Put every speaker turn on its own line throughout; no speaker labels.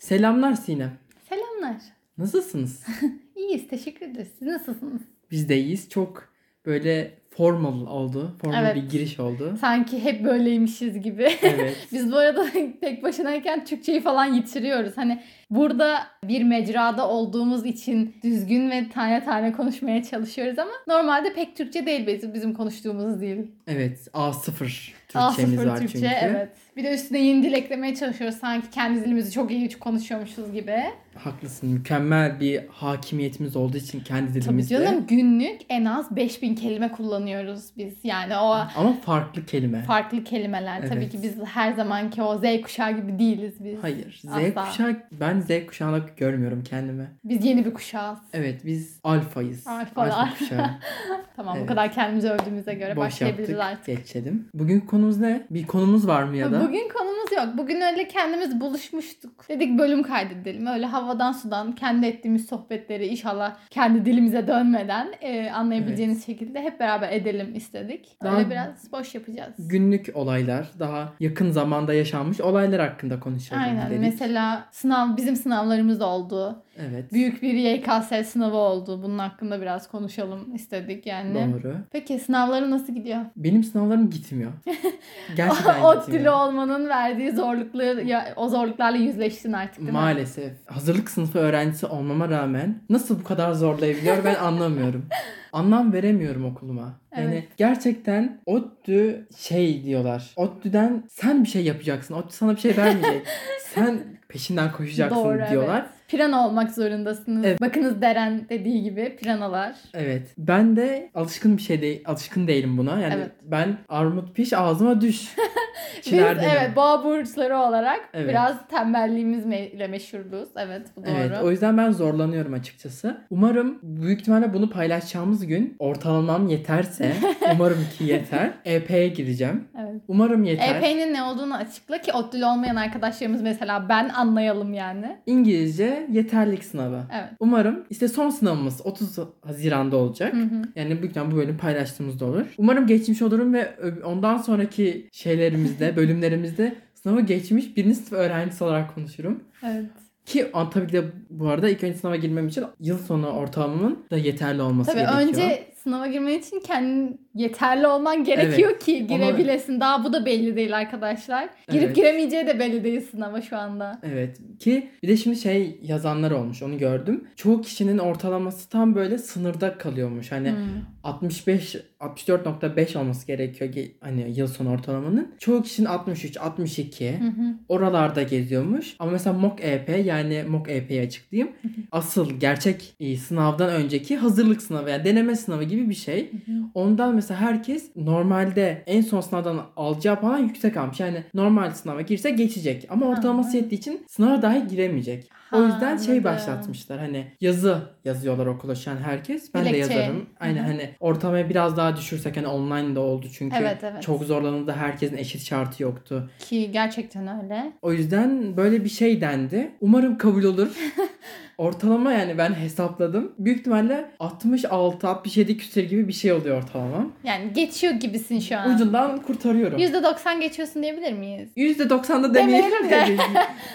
Selamlar Sinem.
Selamlar.
Nasılsınız?
İyiyiz, teşekkür ederiz. Siz nasılsınız?
Biz de iyiyiz. Çok böyle formal oldu. Formal
Evet.
bir giriş oldu.
Sanki hep böyleymişiz gibi.
Evet.
Biz bu arada tek başınayken Türkçeyi falan yitiriyoruz. Hani burada bir mecrada olduğumuz için düzgün ve tane tane konuşmaya çalışıyoruz ama normalde pek Türkçe değil bizim, bizim konuştuğumuz dil.
Evet. A0 Türkçemiz
A0
var
Türkçe
çünkü.
evet. Bir de üstüne yeni dil eklemeye çalışıyoruz sanki kendi dilimizi çok iyi konuşuyormuşuz gibi.
Haklısın. Mükemmel bir hakimiyetimiz olduğu için kendi
Tabii
dilimizde.
canım günlük en az 5000 kelime kullanıyoruz biz. Yani o
Ama farklı kelime.
farklı kelimeler. Tabii
Evet.
ki biz her zamanki o Z kuşağı gibi değiliz biz.
Hayır. Z
Asla.
kuşağı ben Z kuşağına görmüyorum kendimi.
Biz yeni bir kuşağız.
Evet biz alfayız.
Alfalar.
Alfa kuşağı.
Tamam
Evet.
bu kadar kendimizi övdüğümüze göre
Boş
başlayabiliriz
yaptık.
artık.
Geçelim. Bugün konumuz ne? Bir konumuz var mı ya da?
Bugün konumuz yok. Bugün öyle kendimiz buluşmuştuk. Dedik bölüm kaydedelim. Öyle havadan sudan kendi ettiğimiz sohbetleri inşallah kendi dilimize dönmeden e, anlayabileceğiniz şekilde hep beraber edelim istedik. Öyle
Daha-
biraz boş yapacağız.
Günlük olaylar, daha yakın zamanda yaşanmış olaylar hakkında konuşalım
Aynen.
dedik.
Mesela sınav bizim sınavlarımız oldu.
Evet.
Büyük bir YKS sınavı oldu. Bunun hakkında biraz konuşalım istedik yani.
Doğru.
Peki sınavların nasıl gidiyor?
Benim sınavlarım gitmiyor. Gerçekten
o dili
gitmiyor.
olmanın verdiği zorlukları ya o zorluklarla yüzleştin artık değil mi?
Maalesef. Hazırlık sınıfı öğrencisi olmama rağmen nasıl bu kadar zorlayabiliyor ben anlamıyorum. Anlam veremiyorum okuluma. Yani
Evet.
gerçekten ODTÜ şey diyorlar. ODTÜ'den sen bir şey yapacaksın. ODTÜ sana bir şey vermeyecek. sen peşinden koşacaksın
Doğru,
diyorlar.
evet. Pirana olmak zorundasınız.
Evet.
Bakınız Deren dediği gibi piranalar.
Evet. Ben de alışkın bir şey değil, alışkın değilim buna. Yani
Evet.
ben armut piş ağzıma düş.
Biz evet boğa burçları olarak
Evet.
biraz tembelliğimizle meşhuruz. Evet bu doğru.
Evet, o yüzden ben zorlanıyorum açıkçası. Umarım büyük ihtimalle bunu paylaşacağımız gün ortalamam yeterse, umarım ki yeter. EP'ye gireceğim.
Evet.
Umarım yeter.
EP'nin ne olduğunu açıkla ki ODTÜ'lü olmayan arkadaşlarımız mesela ben anlayalım yani.
İngilizce yeterlik sınavı.
Evet.
Umarım işte son sınavımız 30 Haziran'da olacak.
Hı hı.
Yani büyük bu bölüm paylaştığımızda olur. Umarım geçmiş olurum ve ondan sonraki şeylerimizde, bölümlerimizde sınavı geçmiş birinci sınıf öğrencisi olarak konuşurum.
Evet.
Ki tabii ki de bu arada ilk önce sınava girmem için yıl sonu ortalamamın da yeterli olması
Tabii
gerekiyor.
önce sınava girmen için kendin yeterli olman gerekiyor ki girebilesin. Daha bu da belli değil arkadaşlar. Girip
Evet.
giremeyeceği de belli değil sınava şu anda.
Evet ki bir de şimdi şey yazanlar olmuş onu gördüm. Çoğu kişinin ortalaması tam böyle sınırda kalıyormuş. Hani
Hmm.
65 64.5 olması gerekiyor ki hani yıl sonu ortalamanın. Çoğu kişinin 63 62
Hı hı.
oralarda geziyormuş. Ama mesela mock EP yani mock EP'yi açıklayayım. Asıl gerçek e, sınavdan önceki hazırlık sınavı yani deneme sınavı gibi bir şey. Ondan mesela herkes normalde en son sınavdan alacağı puan yüksek almış. Yani normal sınava girse geçecek. Ama ortalaması yettiği için sınava dahi giremeyecek.
Ha,
o yüzden şey
anladım.
başlatmışlar. Hani yazı yazıyorlar okula şu an herkes. Ben de
Dilekçe.
yazarım. Aynen
Hı hı.
hani ortalamaya biraz daha düşürsek hani online de oldu çünkü.
Evet, evet.
Çok zorlanıldı. Herkesin eşit şartı yoktu.
Ki gerçekten öyle.
O yüzden böyle bir şey dendi. Umarım kabul olur. Ortalama yani ben hesapladım. Büyük ihtimalle 66-67 küsur gibi bir şey oluyor ortalamam.
Yani geçiyor gibisin şu an.
Ucundan kurtarıyorum.
%90 geçiyorsun diyebilir miyiz?
%90'da demeyelim de.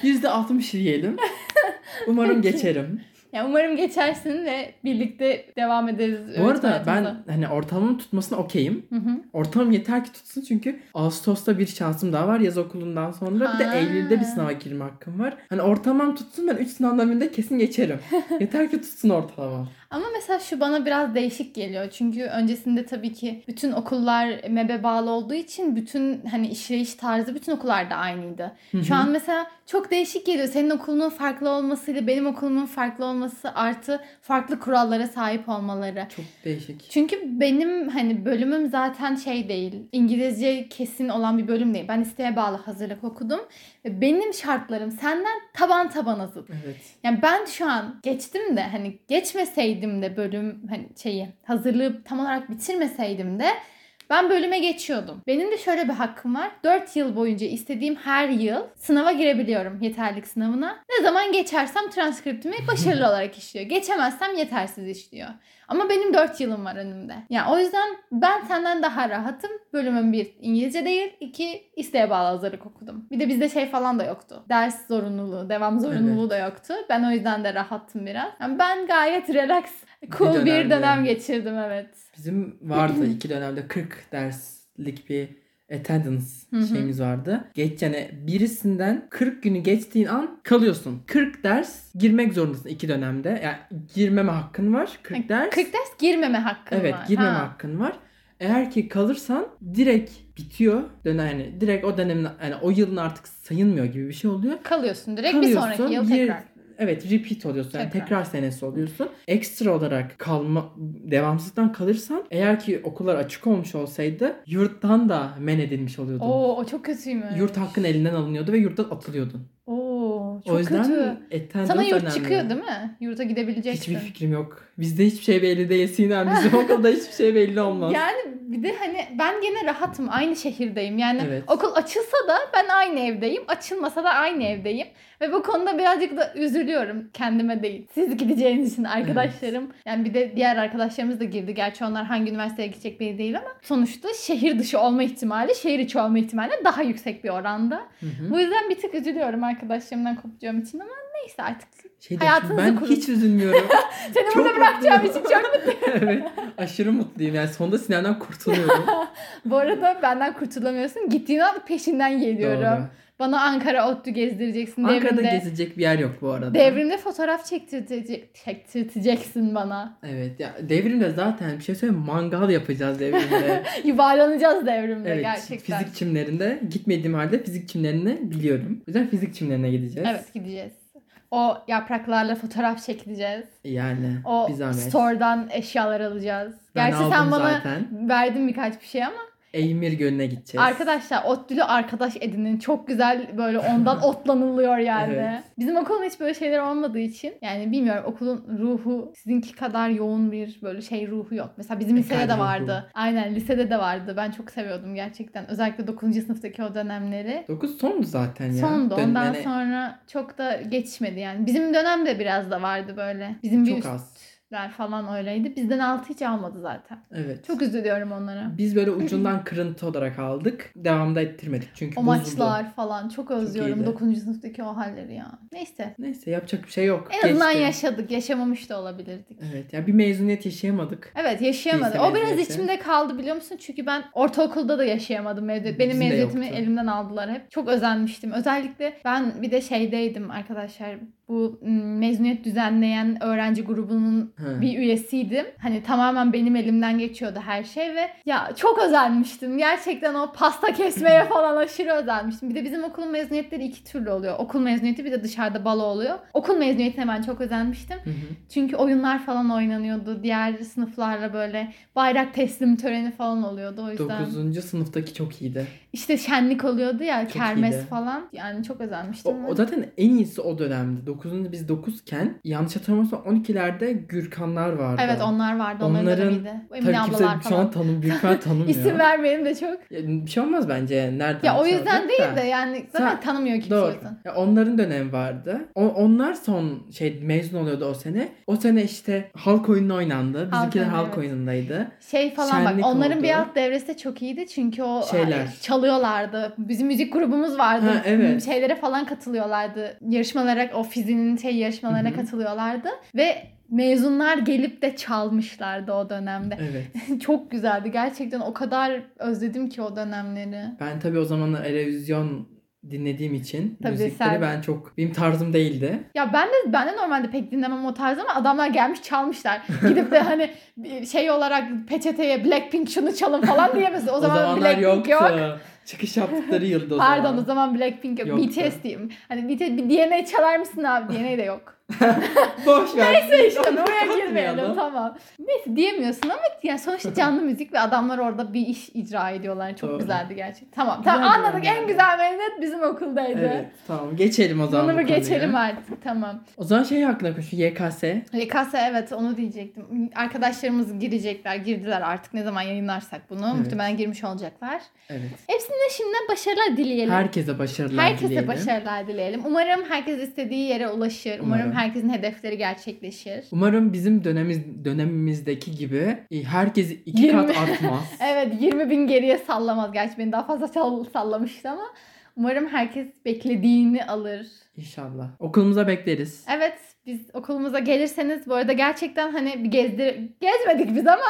%60 diyelim. Umarım geçerim.
Ya umarım geçersin ve birlikte devam ederiz.
Bu arada ben hani ortalamamın tutmasına okeyim. Ortalamam yeter ki tutsun çünkü Ağustos'ta bir şansım daha var yaz okulundan sonra. Bir de
Ha.
Eylül'de bir sınava girme hakkım var. Hani ortalamam tutsun ben 3 sınavdan birinde kesin geçerim. yeter ki tutsun ortalamam.
Ama mesela şu bana biraz değişik geliyor. Çünkü öncesinde tabii ki bütün okullar MEB'e bağlı olduğu için bütün hani işleyiş tarzı bütün okullarda aynıydı.
Hı hı.
Şu an mesela çok değişik geliyor. Senin okulunun farklı olmasıyla benim okulumun farklı olması artı farklı kurallara sahip olmaları.
Çok değişik.
Çünkü benim hani bölümüm zaten şey değil. İngilizce kesin olan bir bölüm değil. Ben isteğe bağlı hazırlık okudum. Ve benim şartlarım senden taban tabana zıt.
Evet.
Yani ben şu an geçtim de hani geçmeseydim de bölüm hani şeyi hazırlığı tam olarak bitirmeseydim de Ben bölüme geçiyordum. Benim de şöyle bir hakkım var. 4 yıl boyunca istediğim her yıl sınava girebiliyorum yeterlik sınavına. Ne zaman geçersem transkriptimi başarılı olarak işliyor. Geçemezsem yetersiz işliyor. Ama benim 4 yılım var önümde. Yani o yüzden ben senden daha rahatım. Bölümüm bir İngilizce değil. iki isteğe bağlı hazırlık okudum. Bir de bizde şey falan da yoktu. Ders zorunluluğu, devam zorunluluğu
Evet.
da yoktu. Ben o yüzden de rahattım biraz. Yani ben gayet relax, cool bir,
dönemde.
dönem geçirdim evet.
Bizim vardı iki dönemde 40 derslik bir attendance şeyimiz vardı. Geç yani birisinden 40 günü geçtiğin an kalıyorsun. 40 ders girmek zorundasın iki dönemde. Yani girmeme hakkın var 40 ders.
40 ders girmeme hakkın
Evet
var.
girmeme
Ha.
hakkın var. Eğer ki kalırsan direkt bitiyor. Dönem yani direkt o dönemin yani o yılın artık sayılmıyor gibi bir şey oluyor.
Kalıyorsun direkt
Kalıyorsun,
bir sonraki yıl
bir-
tekrar.
Evet repeat oluyorsun. Yani
Tekrar.
tekrar. senesi oluyorsun. Ekstra olarak kalma devamsızlıktan kalırsan eğer ki okullar açık olmuş olsaydı yurttan da men edilmiş oluyordun.
Oo o çok kötüymüş.
Yurt hakkın elinden alınıyordu ve yurttan atılıyordun.
Oo çok
o yüzden
kötü.
attendance
Sana yurt
önemli.
çıkıyor değil mi? Yurta gidebileceksin.
Hiçbir fikrim yok. Bizde hiçbir şey belli değil Sinem. Bizim okulda hiçbir şey belli olmaz.
Yani bir de hani ben gene rahatım. Aynı şehirdeyim. Yani
Evet.
okul açılsa da ben aynı evdeyim. Açılmasa da aynı evdeyim. Ve bu konuda birazcık da üzülüyorum. Kendime değil. Siz gideceğiniz için arkadaşlarım. Yani bir de diğer arkadaşlarımız da girdi. Gerçi onlar hangi üniversiteye gidecek belli değil ama sonuçta şehir dışı olma ihtimali şehir içi olma ihtimali daha yüksek bir oranda.
Hı hı.
Bu yüzden bir tık üzülüyorum arkadaşlarımdan kopacağım için ama neyse artık.
Şey
Hayatınızı
ben
kurun.
hiç üzülmüyorum.
Seni
Çok
burada bırakacağım için çok mutluyum.
evet. Aşırı mutluyum. Yani sonunda Sinem'den kurtuluyorum.
Bu arada benden kurtulamıyorsun. Gittiğin an peşinden geliyorum.
Doğru.
Bana Ankara ODTÜ gezdireceksin.
Ankara'da
devrimde,
gezilecek bir yer yok bu arada.
devrimde fotoğraf çektirtecek, çektirteceksin bana.
Evet ya devrimde zaten bir şey söyleyeyim mangal yapacağız devrimde.
Yuvarlanacağız devrimde
evet
gerçekten.
fizik çimlerinde gitmediğim halde fizik çimlerini biliyorum. O yüzden fizik çimlerine gideceğiz.
Evet gideceğiz. O yapraklarla fotoğraf çekileceğiz.
Yani
O
bir zahmet.
store'dan eşyalar alacağız.
Ben
Gerçi sen bana
zaten.
verdin birkaç bir şey ama
Eymir Gölü'ne gideceğiz.
arkadaşlar ODTÜ'lü arkadaş edinin. Çok güzel böyle ondan otlanılıyor yani.
Evet.
Bizim okulun hiç böyle şeyler olmadığı için yani bilmiyorum okulun ruhu sizinki kadar yoğun bir böyle şey ruhu yok. Mesela bizim lisede
Ekal
de
ruhu.
vardı. Aynen lisede de vardı. Ben çok seviyordum gerçekten. Özellikle 9. sınıftaki o dönemleri.
9 sondu zaten ya.
Sondu.
Dön-
Ondan
yani
sonra çok da geçmedi yani. Bizim dönemde biraz da vardı böyle. Bizim bir
Çok az.
Üstler falan öyleydi. Bizden altı hiç almadı zaten.
Evet.
Çok üzülüyorum onlara.
Biz böyle ucundan kırıntı olarak aldık. Devamda ettirmedik çünkü
O
bozuldu.
maçlar falan çok özlüyorum
iyiydi.
9. sınıftaki o halleri ya. Neyse.
Neyse yapacak bir şey yok.
En azından
Geçti.
yaşadık. Yaşamamış da olabilirdik.
Evet ya bir mezuniyet yaşayamadık.
Evet yaşayamadım.
Lise
O biraz
mezuniyeti.
içimde kaldı biliyor musun? Çünkü ben ortaokulda da yaşayamadım mezuniyet. Benim
Bizim de
mezuniyetimi
yoktu.
elimden aldılar hep. Çok özenmiştim. Özellikle ben bir de şeydeydim arkadaşlar. Bu mezuniyet düzenleyen öğrenci grubunun
Hı.
bir üyesiydim. Hani tamamen benim elimden geçiyordu her şey ve ya çok özenmiştim. Gerçekten o pasta kesmeye falan aşırı özenmiştim. Bir de bizim okulun mezuniyetleri iki türlü oluyor. Okul mezuniyeti bir de dışarıda balo oluyor. Okul mezuniyetine ben çok özenmiştim.
Hı hı.
Çünkü oyunlar falan oynanıyordu. Diğer sınıflarla böyle bayrak teslim töreni falan oluyordu. O yüzden
9. sınıftaki çok iyiydi.
İşte şenlik oluyordu ya
Çok
kermes
iyiydi.
falan. Yani çok
O,
özenmiştim.
o zaten en iyisi o dönemdi. 9. biz 9'ken yanlış hatırlamıyorsam 12'lerde Gürkanlar vardı.
evet onlar vardı. Onların,
Onların-
dönemiydi. Emine
Tabii kimse
ablalar
şu
falan.
an tanım, Gürkan tanımıyor.
İsim vermeyelim de çok.
Ya, bir şey olmaz bence. Nereden
Ya o yüzden değil
da.
de yani zaten
Sen-
tanımıyor kimse
Doğru.
o.
Ya onların dönemi vardı. O, onlar son şey mezun oluyordu o sene. O sene işte halk oyunu oynandı. Bizimkiler
oyunu,
halk
evet.
oyunundaydı.
Şey falan bak
Şenlik
onların
oldu.
bir alt devresi de çok iyiydi çünkü o
Şeyler.
ay, çalıyorlardı. Bizim müzik grubumuz vardı.
Ha, evet.
Şeylere falan katılıyorlardı. Yarışmalara o fizinin şey yarışmalarına
Hı hı.
katılıyorlardı ve mezunlar gelip de çalmışlardı o dönemde.
Evet.
çok güzeldi. Gerçekten o kadar özledim ki o dönemleri.
Ben tabii o zamanlar televizyon dinlediğim için
Tabii
müzikleri
sen-
ben çok benim tarzım değildi.
Ya ben de ben de normalde pek dinlemem o tarz ama adamlar gelmiş çalmışlar. Gidip de hani şey olarak peçeteye Blackpink şunu çalın falan diyemezsin. O, zaman
zamanlar
Blackpink
yoktu.
yok.
Çıkış yaptıkları yılda o
Pardon
zaman.
o zaman Blackpink yok.
Yoktu.
BTS diyeyim. Hani BTS bir DNA çalar mısın abi? DNA de yok.
Boş ver.
Neyse işte oraya girmeyelim tamam. Neyse diyemiyorsun ama yani sonuçta canlı müzik ve adamlar orada bir iş icra ediyorlar. Çok
Doğru.
güzeldi gerçekten. Tamam
Güzel
tamam
bir
anladık.
örnek.
En güzel mezuniyet bizim okuldaydı.
Evet tamam geçelim o zaman
Bunu
bu
mu
konuya.
geçelim artık tamam.
O zaman şey hakkında konuşuyor YKS.
YKS evet onu diyecektim. Arkadaşlarımız girecekler, girdiler artık ne zaman yayınlarsak bunu.
Evet.
Muhtemelen girmiş olacaklar.
Evet.
Hepsine şimdiden başarılar dileyelim.
Herkese başarılar
Herkese
dileyelim.
başarılar dileyelim. Umarım herkes istediği yere ulaşır. Umarım,
Umarım.
herkesin hedefleri gerçekleşir.
Umarım bizim dönemimiz, dönemimizdeki gibi e, herkes iki
Yirmi.
kat artmaz.
Evet 20 bin geriye sallamaz. Gerçi beni daha fazla sall- sallamıştı ama umarım herkes beklediğini alır.
İnşallah. Okulumuza bekleriz.
Evet biz okulumuza gelirseniz bu arada gerçekten hani bir gezdir gezmedik biz ama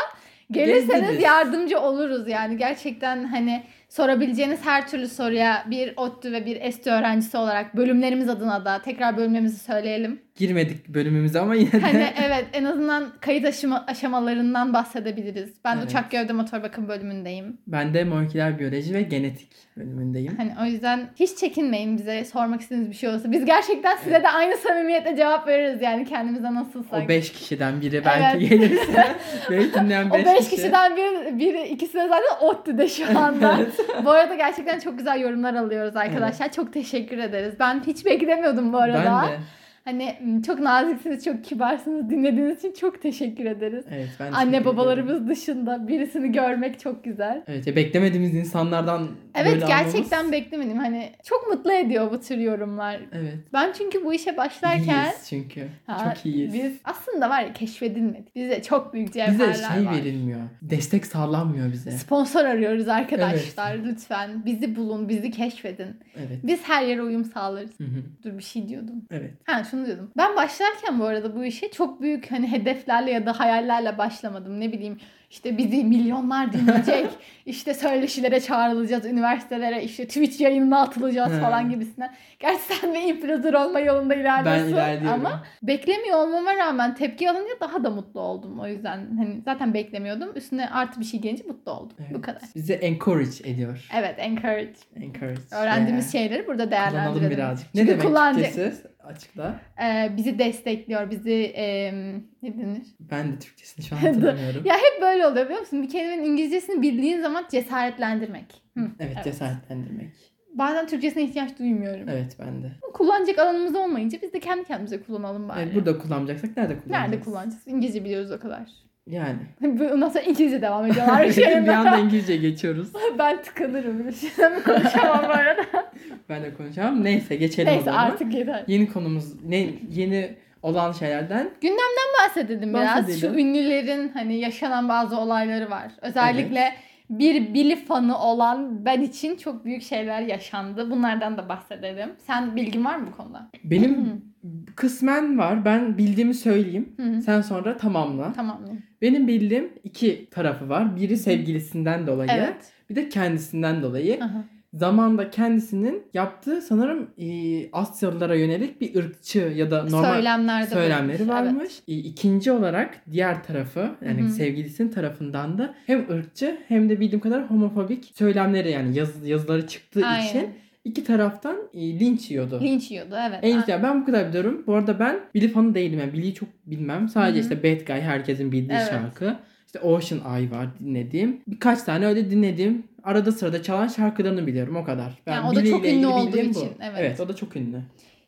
gelirseniz
Gezdiniz.
yardımcı oluruz yani gerçekten hani sorabileceğiniz her türlü soruya bir ODTÜ ve bir ESTÜ öğrencisi olarak bölümlerimiz adına da tekrar bölümlerimizi söyleyelim.
Girmedik bölümümüze ama yine de.
Hani evet en azından kayıt aşama, aşamalarından bahsedebiliriz. Ben
Evet.
uçak gövde motor bakım bölümündeyim.
Ben de moleküler biyoloji ve genetik bölümündeyim.
Hani o yüzden hiç çekinmeyin bize sormak istediğiniz bir şey olursa. Biz gerçekten size de aynı samimiyetle cevap veririz yani kendimize nasılsak.
O 5 kişiden biri belki
Evet.
gelirse. Belki dinleyen
O
5
beş
kişi.
kişiden bir, bir ikisi de zaten ODTÜ'de şu anda.
Evet.
Bu arada gerçekten çok güzel yorumlar alıyoruz arkadaşlar. Çok teşekkür ederiz. Ben hiç beklemiyordum bu arada.
Ben de.
Hani çok naziksiniz, çok kibarsınız. Dinlediğiniz için çok teşekkür ederiz.
Evet, ben
Anne babalarımız
ederim.
dışında birisini görmek çok güzel.
Evet ya beklemediğimiz insanlardan
Evet
böyle
gerçekten
almamız-
beklemedim. Hani çok mutlu ediyor bu tür yorumlar.
Evet.
Ben çünkü bu işe başlarken
İyiyiz çünkü.
Ha,
Çok iyiyiz.
Biz aslında var ya keşfedilmedik. Bize çok büyük cevherler
Bize şey
var.
verilmiyor. Destek sağlanmıyor bize.
Sponsor arıyoruz arkadaşlar lütfen. Bizi bulun, bizi keşfedin.
Evet.
Biz her yere uyum sağlarız.
Hı hı.
Dur bir şey diyordum.
Evet.
Ha şunu diyordum. Ben başlarken bu arada bu işe çok büyük hani hedeflerle ya da hayallerle başlamadım. Ne bileyim işte bizi milyonlar dinleyecek. işte söyleşilere çağrılacağız, üniversitelere işte Twitch yayınına atılacağız
He.
falan gibisinden. Gerçi sen bir influencer olma yolunda ilerliyorsun.
Ben ilerliyorum.
Ama beklemiyor olmama rağmen tepki alınca daha da mutlu oldum. O yüzden hani zaten beklemiyordum. Üstüne artı bir şey gelince mutlu oldum.
Evet.
Bu kadar.
Bizi encourage ediyor.
Evet encourage.
Encourage.
Öğrendiğimiz
Yeah.
şeyleri burada değerlendirelim.
birazcık.
Çünkü
ne demek
kullanacak-?
Açıkla.
Ee, bizi destekliyor. Bizi e, ne denir?
Ben de Türkçesini şu an hatırlamıyorum.
Ya hep böyle oluyor biliyor musun? Bir kelimenin İngilizcesini bildiğin zaman cesaretlendirmek. Hı,
evet, cesaretlendirmek.
Bazen Türkçesine ihtiyaç duymuyorum.
Evet ben de.
Kullanacak alanımız olmayınca biz de kendi kendimize kullanalım bari.
Evet, burada kullanacaksak nerede kullanacağız?
Nerede kullanacağız? İngilizce biliyoruz o kadar.
Yani.
Ondan sonra İngilizce devam ediyorlar. bir
anda. İngilizce geçiyoruz.
ben tıkanırım. Bir şeyden mi konuşamam bu arada?
Ben de konuşamam. Neyse geçelim o
Neyse artık yeter.
Yeni konumuz ne yeni olan şeylerden
bahsedelim biraz. Şu ünlülerin hani yaşanan bazı olayları var. Özellikle bir Billy fanı olan ben için çok büyük şeyler yaşandı. Bunlardan da bahsedelim. Sen bilgin var mı bu konuda?
benim kısmen var. Ben bildiğimi söyleyeyim. Sen sonra tamamla.
Tamam.
Benim bildiğim iki tarafı var. Biri sevgilisinden dolayı,
Evet.
bir de kendisinden dolayı.
Aha.
Zamanda kendisinin yaptığı sanırım e, Asyalılara yönelik bir ırkçı ya da normal
Söylemlerde
söylemleri
bulunmuş,
varmış.
evet.
E, İkinci olarak diğer tarafı yani
Hı hı.
sevgilisinin tarafından da hem ırkçı hem de bildiğim kadar homofobik söylemleri yani yaz, yazıları çıktığı
Aynen.
için iki taraftan e, linç yiyordu.
Linç yiyordu evet.
En yani ben bu kadar biliyorum. Bu arada ben Billy fanı değilim. Yani Billy'yi çok bilmem. Sadece
Hı hı.
işte Bad Guy herkesin bildiği
Evet.
şarkı. İşte Ocean Eye var dinlediğim. Birkaç tane öyle dinlediğim arada sırada çalan şarkılarını biliyorum o kadar. Ben
Yani o da çok ünlü olduğu için, evet.
evet o da çok ünlü.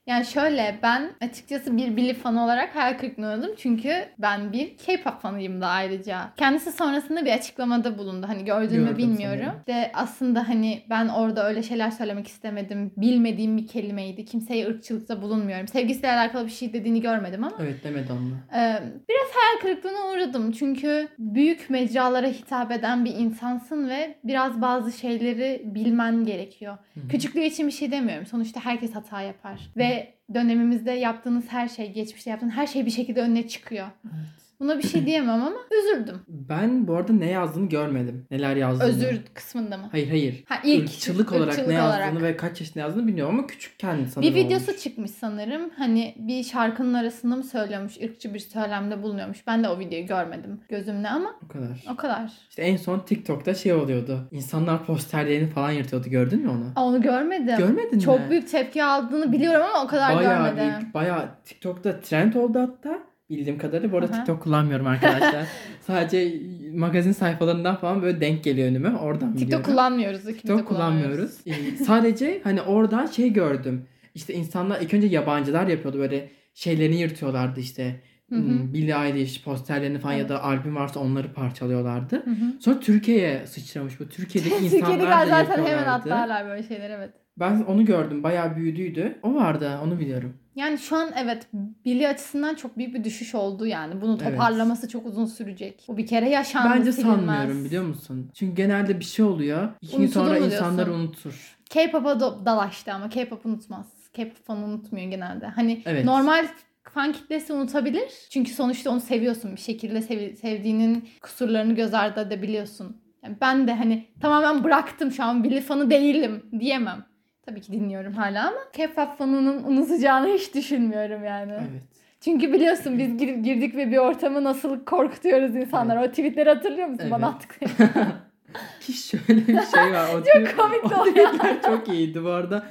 Yani şöyle ben açıkçası bir Billy fanı olarak hayal kırıklığına uğradım. Çünkü ben bir K-pop fanıyım da ayrıca. Kendisi sonrasında bir açıklamada bulundu. Hani gördün mü bilmiyorum.
sanırım.
De aslında hani ben orada öyle şeyler söylemek istemedim. Bilmediğim bir kelimeydi. Kimseye ırkçılıkta bulunmuyorum. Sevgisiyle alakalı bir şey dediğini görmedim ama.
Evet demedi onu.
Ee, biraz hayal kırıklığına uğradım. Çünkü büyük mecralara hitap eden bir insansın ve biraz bazı şeyleri bilmen gerekiyor.
Hı hı.
Küçüklüğü için bir şey demiyorum. Sonuçta herkes hata yapar. Ve dönemimizde yaptığınız her şey, geçmişte yaptığınız her şey bir şekilde önüne çıkıyor.
Evet.
Buna bir şey diyemem ama üzüldüm.
Ben bu arada ne yazdığını görmedim. Neler yazdığını.
Özür kısmında mı?
Hayır hayır.
Ha ilk
Irkçılık olarak ne yazdığını
olarak.
ve kaç yaşında yazdığını bilmiyorum ama küçükken sanırım
Bir videosu
olmuş.
çıkmış sanırım. Hani bir şarkının arasında mı söylüyormuş, ırkçı bir söylemde bulunuyormuş. Ben de o videoyu görmedim gözümle ama
O kadar.
o kadar.
İşte en son TikTok'ta şey oluyordu. İnsanlar posterlerini falan yırtıyordu. Gördün mü onu?
Aa, onu görmedim.
Görmedin
Çok
mi?
büyük tepki aldığını biliyorum ama o kadar
bayağı
görmedim.
büyük. Bayağı TikTok'ta trend oldu hatta. Bildiğim kadarıyla. Bu arada
Aha.
TikTok kullanmıyorum arkadaşlar. Sadece magazin sayfalarından falan böyle denk geliyor önüme. Oradan
TikTok
biliyorum.
kullanmıyoruz.
TikTok kullanmıyoruz. Ee, sadece hani oradan şey gördüm. İşte insanlar ilk önce yabancılar yapıyordu böyle şeylerini yırtıyorlardı işte.
Hı hı.
Hmm, Billie Eilish posterlerini falan ya da albüm varsa onları parçalıyorlardı.
Hı hı.
Sonra Türkiye'ye sıçramış bu. Türkiye'deki insanlar
Türkiye'dekiler
da
zaten hemen
yapıyorlardı.
atlarlar böyle şeyler evet.
Ben onu gördüm. Bayağı büyüdüydü. O vardı. Onu biliyorum.
Yani şu an evet Billy açısından çok büyük bir düşüş oldu yani. Bunu
Evet.
toparlaması çok uzun sürecek. Bu bir kere yaşandı
Bence
silinmez.
sanmıyorum biliyor musun? Çünkü genelde bir şey oluyor. İki gün sonra insanlar unutur.
K-pop'a do- dalaştı ama K-pop unutmaz. K-pop fanı unutmuyor genelde. Hani
Evet.
normal fan kitlesi unutabilir. Çünkü sonuçta onu seviyorsun. Bir şekilde sev- sevdiğinin kusurlarını göz ardı edebiliyorsun. Yani ben de hani tamamen bıraktım şu an Billy fanı değilim diyemem. Tabii ki dinliyorum hala ama K-pop fanının unutacağını hiç düşünmüyorum yani.
Evet.
Çünkü biliyorsun biz gir- girdik ve bir ortamı nasıl korkutuyoruz insanlar. O tweetleri hatırlıyor musun bana
Evet.
attıklarını?
Ki şöyle bir şey var. O tweet-
komikti
o tweetler çok iyiydi bu arada.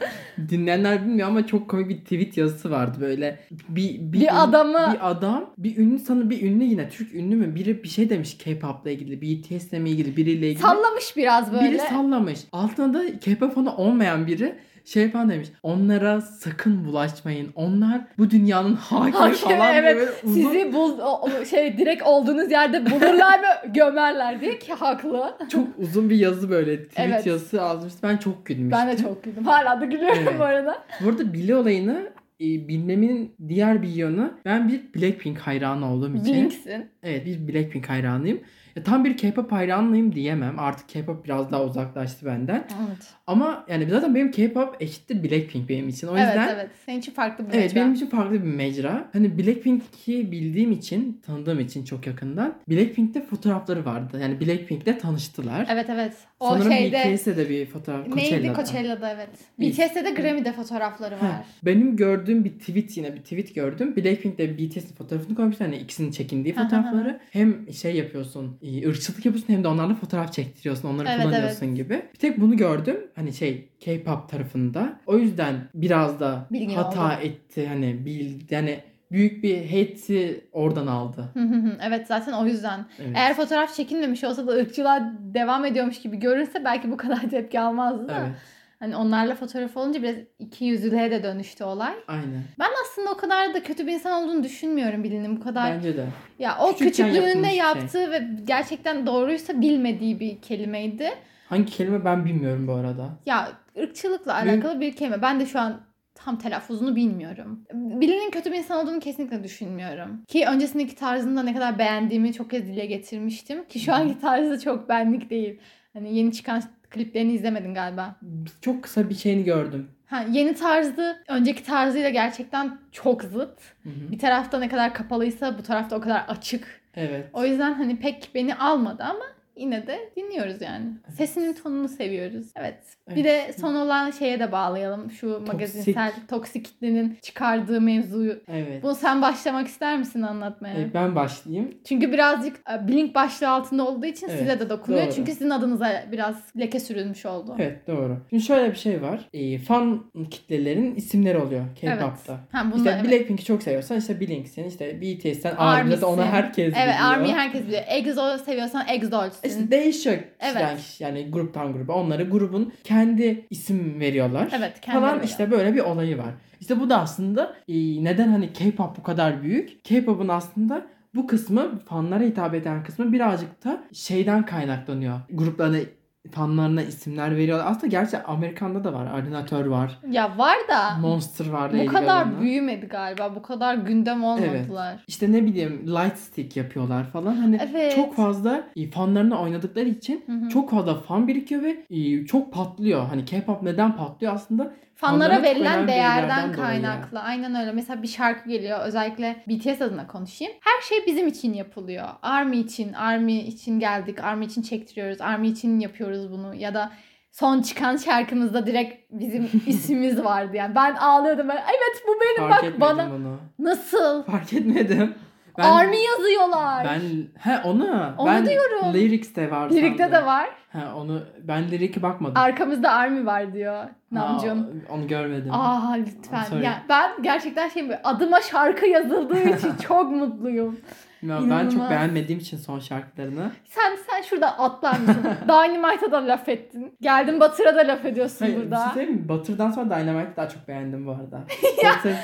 Dinleyenler bilmiyor ama çok komik bir tweet yazısı vardı böyle. Bir,
Bir
ün-
adamı-
Bir adam, bir ünlü sana bir ünlü yine Türk ünlü mü? Biri bir şey demiş K-pop'la ilgili, BTS'le mi ilgili, biriyle ilgili.
Sallamış biraz böyle.
Biri sallamış. Altına da K-pop fanı olmayan biri şey falan demiş. Onlara sakın bulaşmayın. Onlar bu dünyanın hakimi
Hakimi,
falan
evet.
uzun
Sizi bul şey direkt olduğunuz yerde bulurlar ve gömerler diye ki haklı.
çok uzun bir yazı böyle tweet
Evet.
yazısı yazmıştı. Ben çok gülmüştüm.
Ben de çok güldüm. Hala da gülüyorum
Evet.
bu arada.
Bu arada Billie olayını e, bilmemin diğer bir yanı ben bir Blackpink hayranı olduğum için.
Blink'sin.
Evet bir Blackpink hayranıyım. Ya, tam bir K-pop hayranıyım diyemem. Artık K-pop biraz daha uzaklaştı benden.
Evet.
Ama yani zaten benim K-pop eşittir Blackpink benim için. O
evet
yüzden
evet. Senin için farklı bir
Evet
mecra.
benim için farklı bir mecra. Hani Blackpink'i bildiğim için, tanıdığım için çok yakından. Blackpink'te fotoğrafları vardı. Yani Blackpink'le tanıştılar.
Evet evet. O
Sanırım
şeyde
BTS'de de bir fotoğraf.
neydi
Coachella'da.
Coachella'da evet. BTS'de de Grammy'de fotoğrafları var.
Benim gördüğüm bir tweet yine bir tweet gördüm. Blackpink'le BTS'in fotoğrafını koymuşlar. Hani ikisinin çekindiği fotoğrafları. hem şey yapıyorsun, ırkçılık yapıyorsun hem de onlarla fotoğraf çektiriyorsun. Onları
Evet,
kullanıyorsun gibi. Bir tek bunu gördüm. Hani şey K-pop tarafında. O yüzden biraz da
Bilgin
hata
oldu.
etti. Hani bil, yani büyük bir hate'i oradan aldı.
Hı hı hı. evet zaten o yüzden.
Evet.
Eğer fotoğraf çekilmemiş olsa da ırkçılığa devam ediyormuş gibi görünse belki bu kadar tepki almazdı da. Hani onlarla fotoğraf olunca biraz iki yüzlülüğe de dönüştü olay.
Aynen.
Ben aslında o kadar da kötü bir insan olduğunu düşünmüyorum Billy'nin bu kadar.
Bence de.
ya o
Küçükken
küçüklüğünde
bir şey.
yaptığı ve gerçekten doğruysa bilmediği bir kelimeydi.
Hangi kelime ben bilmiyorum bu arada.
Ya ırkçılıkla alakalı bir kelime. Ben de şu an tam telaffuzunu bilmiyorum. Billy'nin kötü bir insan olduğunu kesinlikle düşünmüyorum. Ki öncesindeki tarzında ne kadar beğendiğimi çok kez dile getirmiştim. Ki şu anki tarzı çok benlik değil. Hani yeni çıkan kliplerini izlemedin galiba.
Çok kısa bir şeyini gördüm.
Ha, yeni tarzı önceki tarzıyla gerçekten çok zıt.
Hı hı.
Bir tarafta ne kadar kapalıysa bu tarafta o kadar açık.
Evet.
O yüzden hani pek beni almadı ama yine de dinliyoruz yani. Sesinin tonunu seviyoruz. Evet. Bir de son olan şeye de bağlayalım. Şu magazinsel toksik kitlenin çıkardığı mevzuyu.
Evet.
Bunu sen başlamak ister misin anlatmaya?
E, ben başlayayım.
Çünkü birazcık e, Blink başlığı altında olduğu için
Evet,
size de dokunuyor.
doğru.
Çünkü sizin adınıza biraz leke sürülmüş oldu.
Evet doğru. Şimdi şöyle bir şey var. E, fan kitlelerin isimleri oluyor K-pop'ta.
Ha, bunu
İşte
evet.
Blackpink'i çok seviyorsan işte Blink'sin. işte BTS'ten Army'de de onu
Army'sin.
herkes
Evet
biliyor.
Army herkes biliyor. EXO seviyorsan EXO'sin.
İşte değişiyor
Evet.
kişiye, yani gruptan gruba. Onları grubun kendi isim veriyorlar.
Evet, kendi
Falan
veriyor.
işte böyle bir olayı var. İşte bu da aslında e, neden hani K-pop bu kadar büyük? K-pop'un aslında bu kısmı fanlara hitap eden kısmı birazcık da şeyden kaynaklanıyor. Gruplarını fanlarına isimler veriyorlar. Aslında gerçi Amerikan'da da var. Ardenatör var.
Ya var da
Monster var.
bu kadar
Gaga'nın.
büyümedi galiba. Bu kadar gündem olmadılar.
İşte ne bileyim light stick yapıyorlar falan. Hani
Evet.
çok fazla e, fanlarına oynadıkları için
Hı hı.
çok fazla fan birikiyor ve e, çok patlıyor. Hani K-pop neden patlıyor aslında?
Fanlara verilen değerden
değerlerden dolayı.
kaynaklı. Aynen öyle. Mesela bir şarkı geliyor. Özellikle BTS adına konuşayım. Her şey bizim için yapılıyor. ARMY için, ARMY için geldik. ARMY için çektiriyoruz. ARMY için yapıyoruz bunu. Ya da son çıkan şarkımızda direkt bizim ismimiz vardı yani. Ben ağlıyordum. Ben, evet bu benim
Fark
bak bana.
bunu.
Nasıl?
Fark etmedim. Ben,
ARMY yazıyorlar.
Ben he onu.
Onu
ben
diyorum.
Lyrics'te var
Lirikte
sandım.
de var.
He onu ben lirik'e bakmadım.
Arkamızda ARMY var diyor Namjoon.
Onu görmedim.
Aa lütfen.
Sorry.
Ya ben gerçekten şey adıma şarkı yazıldığı için çok mutluyum.
Ya ben çok beğenmediğim için son şarkılarını.
Sen sen şurada atlar mısın? Dynamite'a da laf ettin. Geldin Batır'a da laf ediyorsun
Hayır, bir
burada.
şey söyleyeyim mi? Batır'dan sonra Dynamite'ı daha çok beğendim bu arada. Batır,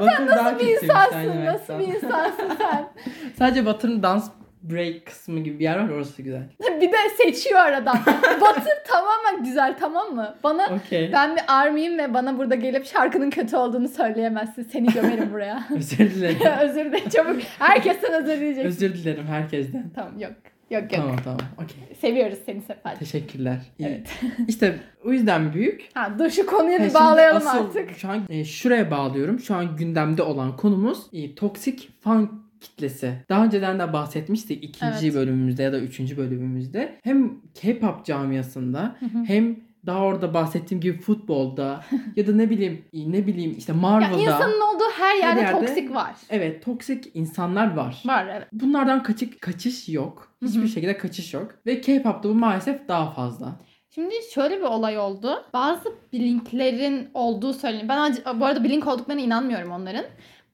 Batır daha
Nasıl bir insansın? Nasıl bir insansın sen?
Sadece Batır'ın dans break kısmı gibi bir yer var orası güzel.
bir de seçiyor aradan. Batır tamamen güzel tamam mı? Bana
Okey.
ben bir army'im ve bana burada gelip şarkının kötü olduğunu söyleyemezsin. Seni gömerim buraya.
Özür dilerim.
özür dilerim çabuk. Herkesten özür dileyeceksin.
Özür dilerim herkesten.
Tamam yok. Yok yok.
Tamam tamam. Okey.
Seviyoruz seni Sefer.
Teşekkürler. İyi.
Evet.
İşte o yüzden büyük.
Ha, dur şu konuya bir bağlayalım
asıl
artık.
Şu an e, şuraya bağlıyorum. Şu an gündemde olan konumuz e, toksik fan kitlesi. Daha önceden de bahsetmiştik ikinci
Evet.
bölümümüzde ya da üçüncü bölümümüzde. Hem K-pop camiasında
Hı hı.
hem daha orada bahsettiğim gibi futbolda ya da ne bileyim ne bileyim işte
Ya
Marvel'da.
insanın olduğu her yerde,
yerde-
toksik var.
Evet toksik insanlar var.
Var evet.
Bunlardan kaçık kaçış yok. Hiçbir şekilde kaçış yok. Ve K-pop'ta bu maalesef daha fazla.
Şimdi şöyle bir olay oldu. Bazı blinklerin olduğu söyleniyor. Ben bu arada blink olduklarına inanmıyorum onların.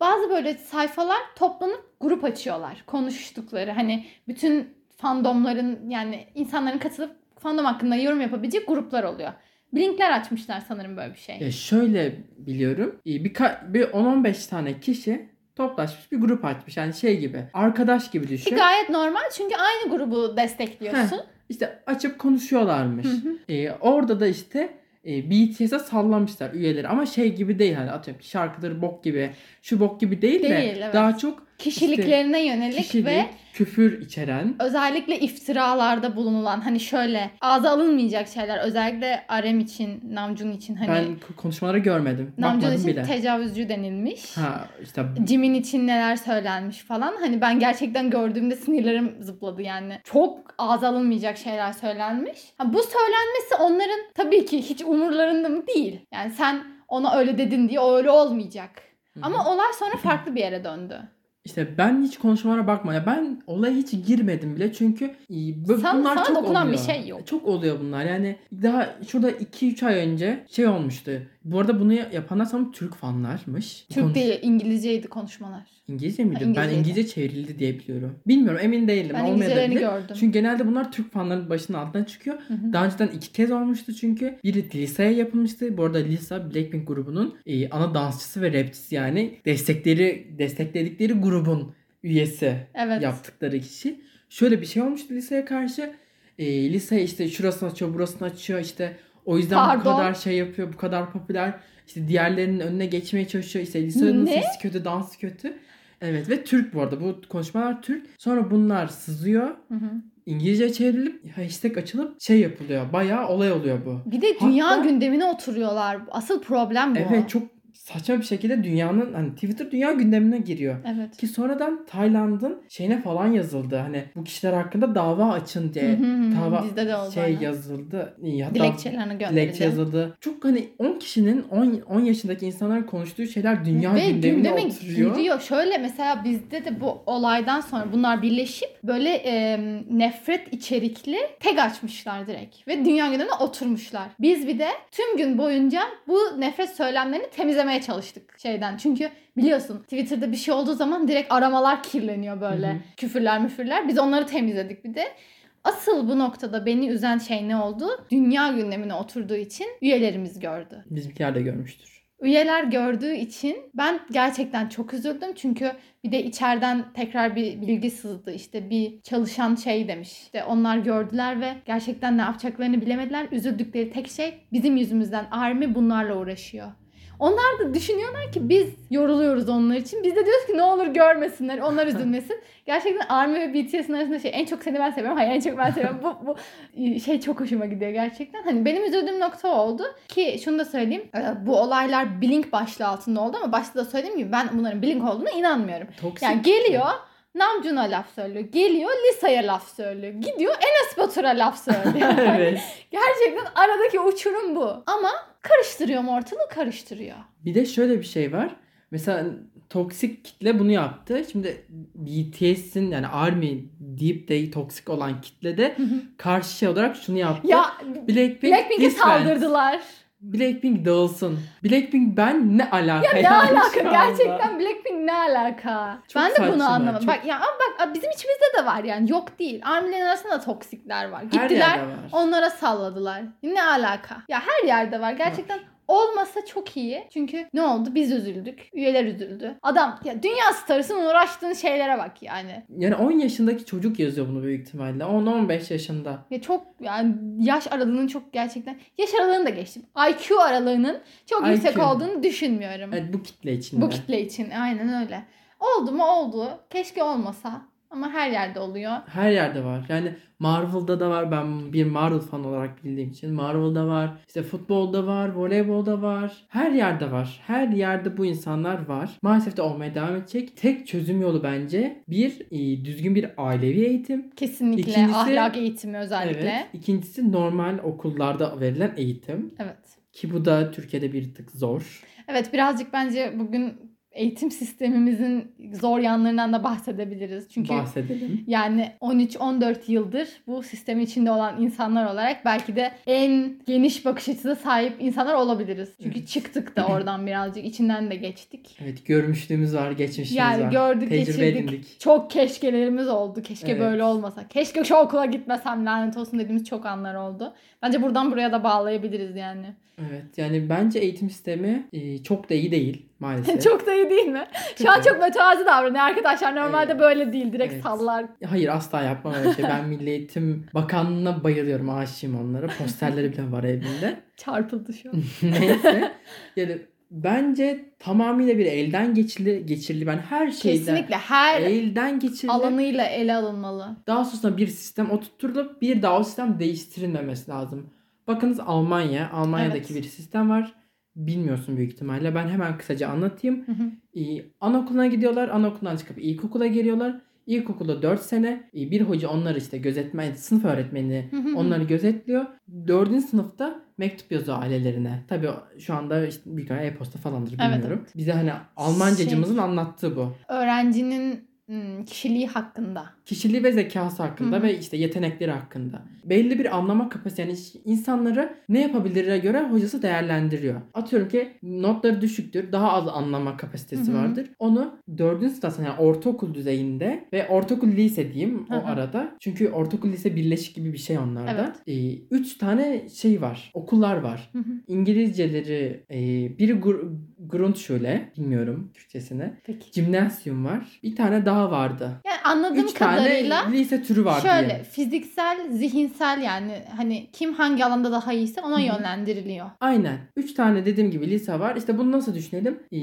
Bazı böyle sayfalar toplanıp grup açıyorlar. Konuştukları hani bütün fandomların yani insanların katılıp fandom hakkında yorum yapabileceği gruplar oluyor. Blinkler açmışlar sanırım böyle bir şey.
Ya şöyle biliyorum. e, Bir, bir 10-15 tane kişi toplaşmış bir grup açmış. Yani şey gibi. Arkadaş gibi
Ki
düşün.
gayet normal çünkü aynı grubu destekliyorsun.
İşte açıp konuşuyorlarmış.
Hı hı.
E, orada da işte e, BTS'e sallamışlar üyeleri ama şey gibi değil hani atıyorum ki şarkıları bok gibi şu bok gibi değil, de
Değil, evet.
daha çok
Kişiliklerine yönelik
kişilik,
ve
küfür içeren
özellikle iftiralarda bulunulan hani şöyle ağza alınmayacak şeyler özellikle Arem için, Namjoon için hani
ben konuşmaları görmedim.
Namjoon için
bile.
tecavüzcü denilmiş.
ha işte
Jimin için neler söylenmiş falan. Hani ben gerçekten gördüğümde sinirlerim zıpladı yani. Çok ağza alınmayacak şeyler söylenmiş. Ha, bu söylenmesi onların tabii ki hiç umurlarında mı değil. Yani sen ona öyle dedin diye o öyle olmayacak.
Hı hı.
Ama olay sonra farklı bir yere döndü.
İşte ben hiç konuşmalara bakma ya ben olaya hiç girmedim bile çünkü e, bu-
Sana-
bunlar
sana
çok
dokunan
oluyor.
bir şey yok.
Çok oluyor bunlar yani daha şurada 2-3 ay önce şey olmuştu. Bu arada bunu yapanlar sanırım Türk fanlarmış.
Türk
konuş-
değil İngilizceydi konuşmalar.
İngilizce miydi?
Ha,
Ben. İngilizce çevrildi diye biliyorum. Bilmiyorum emin değilim.
Ben. İngilizcelerini gördüm.
Çünkü genelde bunlar Türk fanların başının altından çıkıyor.
Hı hı.
Daha önceden iki kez olmuştu çünkü. Biri Lisa'ya yapılmıştı. Bu arada Lisa Blackpink grubunun e, ana dansçısı ve rapçisi yani destekleri destekledikleri grubun üyesi
Evet.
yaptıkları kişi. Şöyle bir şey olmuştu Lisa'ya karşı. E, Lisa işte şurasını açıyor, burasını açıyor işte o yüzden bu
Pardon.
kadar şey yapıyor, bu kadar popüler. İşte diğerlerinin önüne geçmeye çalışıyor. İşte Lisa'nın sesi kötü, dansı kötü. Evet ve Türk bu arada. Bu konuşmalar Türk. Sonra bunlar sızıyor.
Hı hı.
İngilizce çevrilip hashtag açılıp şey yapılıyor. Bayağı olay oluyor bu.
Bir de dünya
Hatta-
gündemine oturuyorlar. Asıl problem bu.
Evet çok saçma bir şekilde dünyanın hani Twitter dünya gündemine giriyor.
Evet.
Ki sonradan Tayland'ın şeyine falan yazıldı. Hani bu kişiler hakkında dava açın diye. Dava
Bizde de oldu.
şey
aynen.
yazıldı. Hatta
Dilekçelerini gönderildi.
dilekçe yazıldı. Çok hani 10 kişinin 10, 10 yaşındaki insanların konuştuğu şeyler dünya
Ve
gündemine
gündeme
oturuyor.
giriyor. Şöyle mesela bizde de bu olaydan sonra bunlar birleşip böyle e, nefret içerikli tag açmışlar direkt. Ve dünya gündemine oturmuşlar. Biz bir de tüm gün boyunca bu nefret söylemlerini temizlemeye çalıştık şeyden. Çünkü biliyorsun Twitter'da bir şey olduğu zaman direkt aramalar kirleniyor böyle.
Hı hı.
Küfürler müfürler. Biz onları temizledik bir de. Asıl bu noktada beni üzen şey ne oldu? Dünya gündemine oturduğu için üyelerimiz gördü.
Bizimkiler de görmüştür.
üyeler gördüğü için ben gerçekten çok üzüldüm. Çünkü bir de içeriden tekrar bir bilgi sızdı. İşte bir çalışan şey demiş. İşte onlar gördüler ve gerçekten ne yapacaklarını bilemediler. Üzüldükleri tek şey bizim yüzümüzden Army bunlarla uğraşıyor. Onlar da düşünüyorlar ki biz yoruluyoruz onlar için. Biz de diyoruz ki ne olur görmesinler, onlar üzülmesin. Gerçekten ARMY ve BTS'in arasında şey en çok seni ben seviyorum. Hayır en çok ben seviyorum. bu, bu şey çok hoşuma gidiyor gerçekten. Hani benim üzüldüğüm nokta oldu. Ki şunu da söyleyeyim. e, Bu olaylar Blink başlığı altında oldu ama başta da söylediğim gibi ben bunların Blink olduğuna inanmıyorum.
Toksik.
Yani geliyor Namjoon'a laf söylüyor. Geliyor Lisa'ya laf söylüyor. Gidiyor Enes Batur'a laf söylüyor.
evet.
Gerçekten aradaki uçurum bu. Ama karıştırıyor mu ortalığı? Karıştırıyor.
Bir de şöyle bir şey var. Mesela toksik kitle bunu yaptı. Şimdi BTS'in yani ARMY deyip de toksik olan kitle de karşı şey olarak şunu yaptı.
Ya
Blackpink,
Blackpink'e saldırdılar.
Blackpink dağılsın. Blackpink ben ne alaka
Ya ne
yani
alaka gerçekten Blackpink ne alaka?
Çok
ben de bunu anlamadım.
çok-
Bak ya ama bak bizim içimizde de var yani yok değil. Army'lerin arasında da toksikler var. Gittiler
var.
onlara salladılar. Ne alaka? Ya her yerde var gerçekten. Olmasa çok iyi. Çünkü ne oldu? Biz üzüldük. Üyeler üzüldü. Adam ya dünya starısın uğraştığın şeylere bak yani.
Yani 10 yaşındaki çocuk yazıyor bunu büyük ihtimalle. 10-15 yaşında.
Ya çok yani yaş aralığının çok gerçekten yaş aralığını da geçtim. IQ aralığının çok yüksek
IQ.
olduğunu düşünmüyorum.
Evet bu kitle içinde.
Bu kitle için aynen öyle. Oldu mu oldu. Keşke olmasa. Ama her yerde oluyor.
Her yerde var. Yani Marvel'da da var. Ben bir Marvel fan olarak bildiğim için. Marvel'da var. İşte futbolda var. Voleybolda var. Her yerde var. Her yerde bu insanlar var. Maalesef de olmaya devam edecek. Tek çözüm yolu bence bir e, düzgün bir ailevi eğitim.
Kesinlikle
İkincisi-
ahlak eğitimi özellikle.
Evet. İkincisi normal okullarda verilen eğitim.
Evet.
Ki bu da Türkiye'de bir tık zor.
Evet birazcık bence bugün eğitim sistemimizin zor yanlarından da bahsedebiliriz. Çünkü
Bahsedelim.
yani 13-14 yıldır bu sistemin içinde olan insanlar olarak belki de en geniş bakış açısına sahip insanlar olabiliriz. Çünkü
Evet.
çıktık da oradan birazcık içinden de geçtik.
Evet görmüşlüğümüz var, geçmişimiz
Yani
var.
gördük,
Tecrübe
geçirdik.
edindik.
Çok keşkelerimiz oldu. Keşke
Evet.
böyle olmasa. Keşke şu okula gitmesem lanet olsun dediğimiz çok anlar oldu. Bence buradan buraya da bağlayabiliriz yani.
Evet yani bence eğitim sistemi e, çok da iyi değil maalesef.
çok da iyi değil mi? Şu an çok mütevazi davranıyor arkadaşlar. Normalde
Evet.
böyle değil. Direkt
Evet.
sallar.
Hayır asla yapmam öyle şey. Ben Milli Eğitim Bakanlığı'na bayılıyorum. Aşığım onlara. Posterleri bile var evimde.
Çarpıldı şu an.
Neyse. Yani bence tamamıyla bir elden geçirili, geçirili. Ben her şeyden
Kesinlikle her
elden geçirili.
alanıyla ele alınmalı.
Daha sonrasında bir sistem oturtturulup bir daha o sistem değiştirilmemesi lazım. Bakınız Almanya. Almanya'daki
Evet.
bir sistem var. Bilmiyorsun büyük ihtimalle. Ben hemen kısaca anlatayım.
Hı hı.
Ee, anaokuluna gidiyorlar. Anaokulundan çıkıp ilkokula geliyorlar. İlkokulda 4 sene e, bir hoca onları işte gözetmen, sınıf öğretmeni
Hı hı hı.
onları gözetliyor. 4. sınıfta mektup yazıyor ailelerine. Tabii şu anda işte bir e-posta falandır
Evet,
bilmiyorum. Bize hani Almancacımızın anlattığı bu.
Öğrencinin hmm, kişiliği hakkında.
Kişiliği ve zekası hakkında
Hı hı.
ve işte yetenekleri hakkında. Belli bir anlama kapasitesi yani insanları ne yapabilirine göre hocası değerlendiriyor. Atıyorum ki notları düşüktür. Daha az anlama kapasitesi
Hı hı.
vardır. Onu dördüncü sınıfta yani ortaokul düzeyinde ve ortaokul lise diyeyim
Hı
o arada. Çünkü ortaokul lise birleşik gibi bir şey onlarda.
Evet.
Ee, üç tane şey var. Okullar var.
Hı hı.
İngilizceleri e, biri Gr- Grundschule bilmiyorum Türkçesini.
Peki.
Jimnasyum var. Bir tane daha vardı.
Yani anladığım
Üç tane
kadarıyla
lise türü var
şöyle
diye.
fiziksel, zihinsel yani hani kim hangi alanda daha iyiyse ona
Hı hı.
yönlendiriliyor.
Aynen. Üç tane dediğim gibi lise var. İşte bunu nasıl düşünelim? Ee,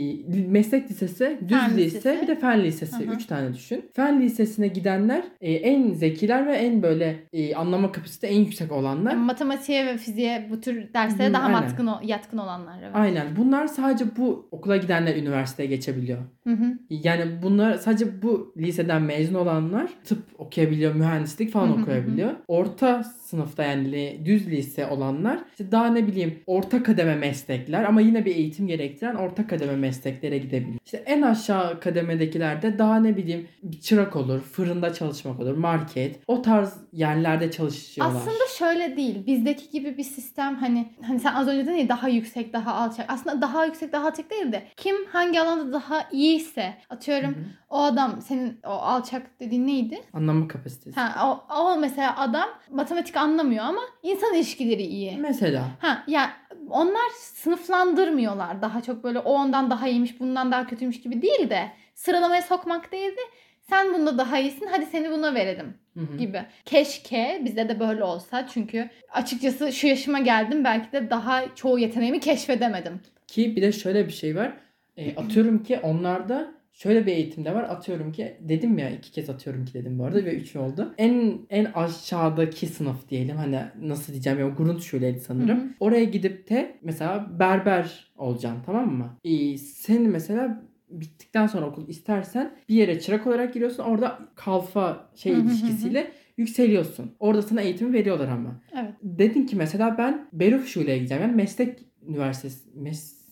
meslek lisesi, düz
Fen
lise,
lisesi.
bir de fen lisesi.
Hı hı.
Üç tane düşün. Fen lisesine gidenler e, en zekiler ve en böyle e, anlama kapasite en yüksek olanlar.
Yani matematiğe ve fiziğe bu tür derslere
Hı,
daha
aynen.
yatkın, o- yatkın olanlar. Evet.
Aynen. Bunlar sadece bu okula gidenler üniversiteye geçebiliyor.
Hı hı.
Yani bunlar sadece bu liseden mezun olanlar tıp okuyabiliyor, mühendislik falan
Hı hı hı.
okuyabiliyor. Orta sınıfta yani düz lise olanlar işte daha ne bileyim orta kademe meslekler ama yine bir eğitim gerektiren orta kademe mesleklere gidebiliyor. İşte en aşağı kademedekiler de daha ne bileyim çırak olur, fırında çalışmak olur, market. O tarz yerlerde çalışıyorlar.
Aslında şöyle değil. Bizdeki gibi bir sistem hani hani sen az önce dedin ya daha yüksek, daha alçak. Aslında daha yüksek, daha alçak değil de kim hangi alanda daha iyiyse atıyorum
Hı hı.
o adam senin o alçak dediğin neydi?
Anlama kapasitesi.
Ha, o, o mesela adam matematik anlamıyor ama insan ilişkileri iyi.
Mesela
Ha ya Onlar sınıflandırmıyorlar. Daha çok böyle o ondan daha iyiymiş, bundan daha kötüymüş gibi değil de sıralamaya sokmak değil de sen bunda daha iyisin hadi seni buna verelim
Hı hı.
gibi. Keşke bizde de böyle olsa çünkü açıkçası şu yaşıma geldim belki de daha çoğu yeteneğimi keşfedemedim.
Ki bir de şöyle bir şey var. E, atıyorum ki onlarda şöyle bir eğitimde var. Atıyorum ki dedim ya iki kez atıyorum ki dedim bu arada ve üç oldu. En en aşağıdaki sınıf diyelim hani nasıl diyeceğim ya grunt şöyleydi sanırım.
Hı hı.
Oraya gidip de mesela berber olacaksın tamam mı? E, senin mesela bittikten sonra okul istersen bir yere çırak olarak giriyorsun. Orada kalfa şey
Hı hı hı hı.
ilişkisiyle yükseliyorsun. Orada sana eğitimi veriyorlar ama.
Evet.
Dedin ki mesela ben Beruf Şule'ye gideceğim. Yani meslek üniversitesi,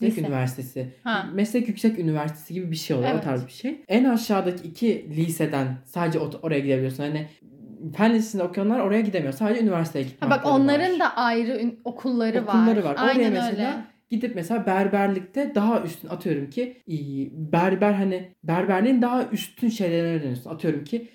meslek
Lise.
üniversitesi,
Ha.
meslek yüksek üniversitesi gibi bir şey oluyor.
Evet.
O tarz bir şey. En aşağıdaki iki liseden sadece oraya gidebiliyorsun. Hani fen lisesinde okuyanlar oraya gidemiyor. Sadece üniversiteye
Ha
gitmek
bak onların da ayrı okulları,
Okulları var. Oraya
Aynen
mesela
öyle.
gidip mesela berberlikte daha üstün atıyorum ki berber hani berberliğin daha üstün şeylerine dönüyorsun. Atıyorum ki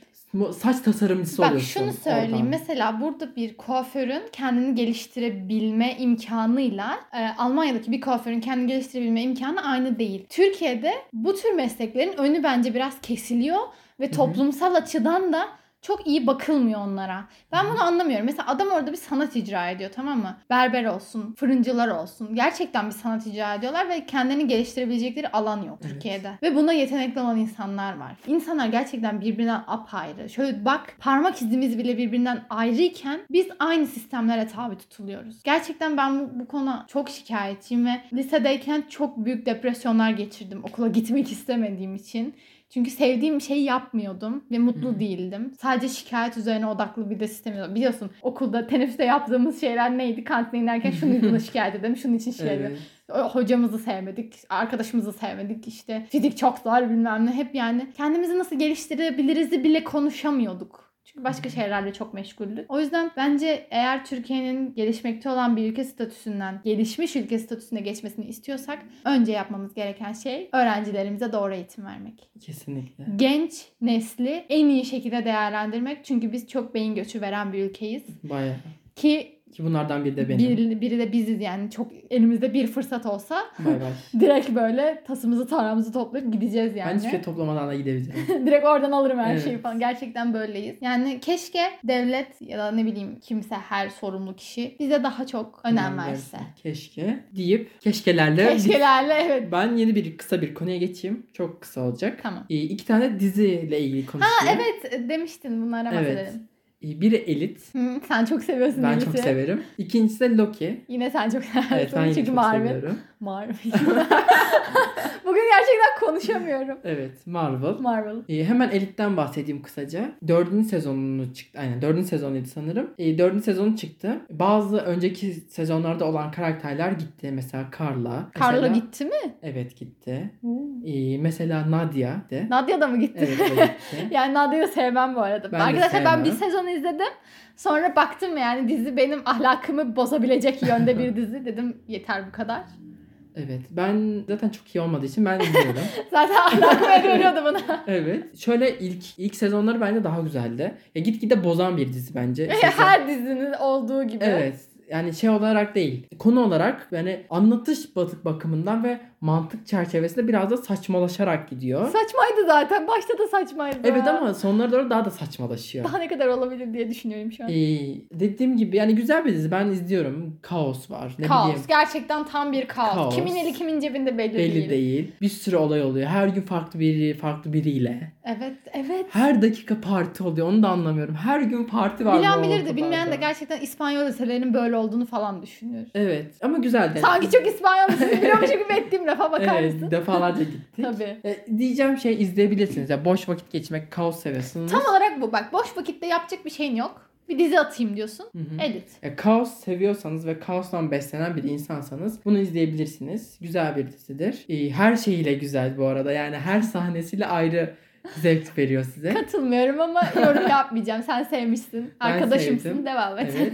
saç tasarımcısı
Bak
oluyorsun.
şunu söyleyeyim.
oradan.
Mesela burada bir kuaförün kendini geliştirebilme imkanıyla e, Almanya'daki bir kuaförün kendini geliştirebilme imkanı aynı değil. Türkiye'de bu tür mesleklerin önü bence biraz kesiliyor ve toplumsal açıdan da çok iyi bakılmıyor onlara. Ben bunu anlamıyorum. Mesela adam orada bir sanat icra ediyor tamam mı? Berber olsun, fırıncılar olsun. Gerçekten bir sanat icra ediyorlar ve kendini geliştirebilecekleri alan yok
Evet.
Türkiye'de. Ve buna yetenekli olan insanlar var. İnsanlar gerçekten birbirinden apayrı. Şöyle bak parmak izimiz bile birbirinden ayrıyken biz aynı sistemlere tabi tutuluyoruz. Gerçekten ben bu, bu konuda çok şikayetçiyim ve lisedeyken çok büyük depresyonlar geçirdim okula gitmek istemediğim için. Çünkü sevdiğim şeyi yapmıyordum ve mutlu
Hı hı.
değildim. Sadece şikayet üzerine odaklı bir de sistem. Biliyorsun okulda teneffüste yaptığımız şeyler neydi? Kantine inerken şunu yüzüne şikayet edelim, şunun için şikayet edelim.
Evet.
Hocamızı sevmedik, arkadaşımızı sevmedik, işte fizik çok zor bilmem ne. Hep yani kendimizi nasıl geliştirebiliriz bile konuşamıyorduk. Çünkü başka şeylerle çok meşguldük. O yüzden bence eğer Türkiye'nin gelişmekte olan bir ülke statüsünden gelişmiş ülke statüsüne geçmesini istiyorsak önce yapmamız gereken şey öğrencilerimize doğru eğitim vermek.
Kesinlikle.
Genç nesli en iyi şekilde değerlendirmek. Çünkü biz çok beyin göçü veren bir ülkeyiz.
Bayağı.
Ki
Ki bunlardan biri de benim.
bir, biri de biziz yani çok elimizde bir fırsat olsa
Bay bay.
direkt böyle tasımızı tarağımızı toplayıp gideceğiz
Ben
yani.
hiçbir şey toplamadan da gidebilirim.
direkt oradan alırım her
Evet.
şeyi falan. Gerçekten böyleyiz. Yani keşke devlet ya da ne bileyim kimse her sorumlu kişi bize daha çok önem verse.
Keşke deyip keşkelerle
Keşkelerle evet.
ben yeni bir kısa bir konuya geçeyim. Çok kısa olacak.
Tamam.
Ee, iki tane diziyle ilgili
Ha
konuşuyor.
evet demiştin bunlara
Evet.
bahsedelim.
Ee, Biri Elit.
Hı, sen çok seviyorsun
Ben
Elif'i.
çok severim. İkincisi de Loki.
Yine sen çok seversin.
Evet ben yine
Çünkü
çok
Marvel.
seviyorum.
Marvel. Bugün gerçekten konuşamıyorum.
Evet Marvel.
Marvel.
Ee, hemen Elit'ten bahsedeyim kısaca. Dördüncü sezonunu çıktı. Aynen dördüncü sezonuydu sanırım. Ee, dördüncü sezonu çıktı. Bazı önceki sezonlarda olan karakterler gitti. Mesela Carla.
Carla
Mesela-
gitti mi?
Evet gitti. Ee, mesela Nadia de.
Nadia da mı gitti?
Evet o gitti.
Yani Nadia'yı sevmem bu arada.
Ben de
Arkadaşlar ben bir
sevmem.
sezon izledim. Sonra baktım yani dizi benim ahlakımı bozabilecek yönde bir dizi. Dedim yeter bu kadar.
Evet. Ben zaten çok iyi olmadığı için ben izliyorum.
Zaten ahlakım el veriyordu buna.
evet. Şöyle ilk ilk sezonları bence daha güzeldi. Ya gitgide bozan bir dizi bence.
Her dizinin olduğu gibi.
Evet. Yani şey olarak değil. Konu olarak yani anlatış batık bakımından ve mantık çerçevesinde biraz da saçmalaşarak gidiyor.
Saçmaydı zaten. Başta da saçmaydı.
Evet ama sonlara doğru daha da saçmalaşıyor.
Daha ne kadar olabilir diye düşünüyorum şu an.
Ee, dediğim gibi yani güzel bir dizi. Ben izliyorum. Kaos var. Ne
kaos.
bileyim.
Gerçekten tam bir kaos.
Kaos.
Kimin eli kimin cebinde belli,
Belli
değil.
değil. Bir sürü olay oluyor. Her gün farklı biri, farklı biriyle.
Evet, evet.
Her dakika parti oluyor. Onu da anlamıyorum. Her gün parti var.
Bilen bilirdi.
ortalarda.
Bilmeyen de gerçekten İspanyol liselerinin böyle olduğunu falan düşünüyor.
Evet. Ama güzeldi.
Sanki çok İspanyol lisesi biliyormuş gibi ettiğim lafa bakar
Evet,
mısın?
defalarca gittik.
Tabii.
E, diyeceğim şey izleyebilirsiniz. Ya boş vakit geçmek, kaos seviyorsunuz.
Tam olarak bu. Bak boş vakitte yapacak bir şeyin yok. Bir dizi atayım diyorsun.
Hı hı.
Edit.
E, kaos seviyorsanız ve kaostan beslenen bir insansanız bunu izleyebilirsiniz. Güzel bir dizidir. E, her şeyiyle güzel bu arada. Yani her sahnesiyle ayrı zevk veriyor size.
Katılmıyorum ama yorum yapmayacağım. Sen sevmişsin.
Ben
Arkadaşımsın.
sevdim.
Devam et.
Evet.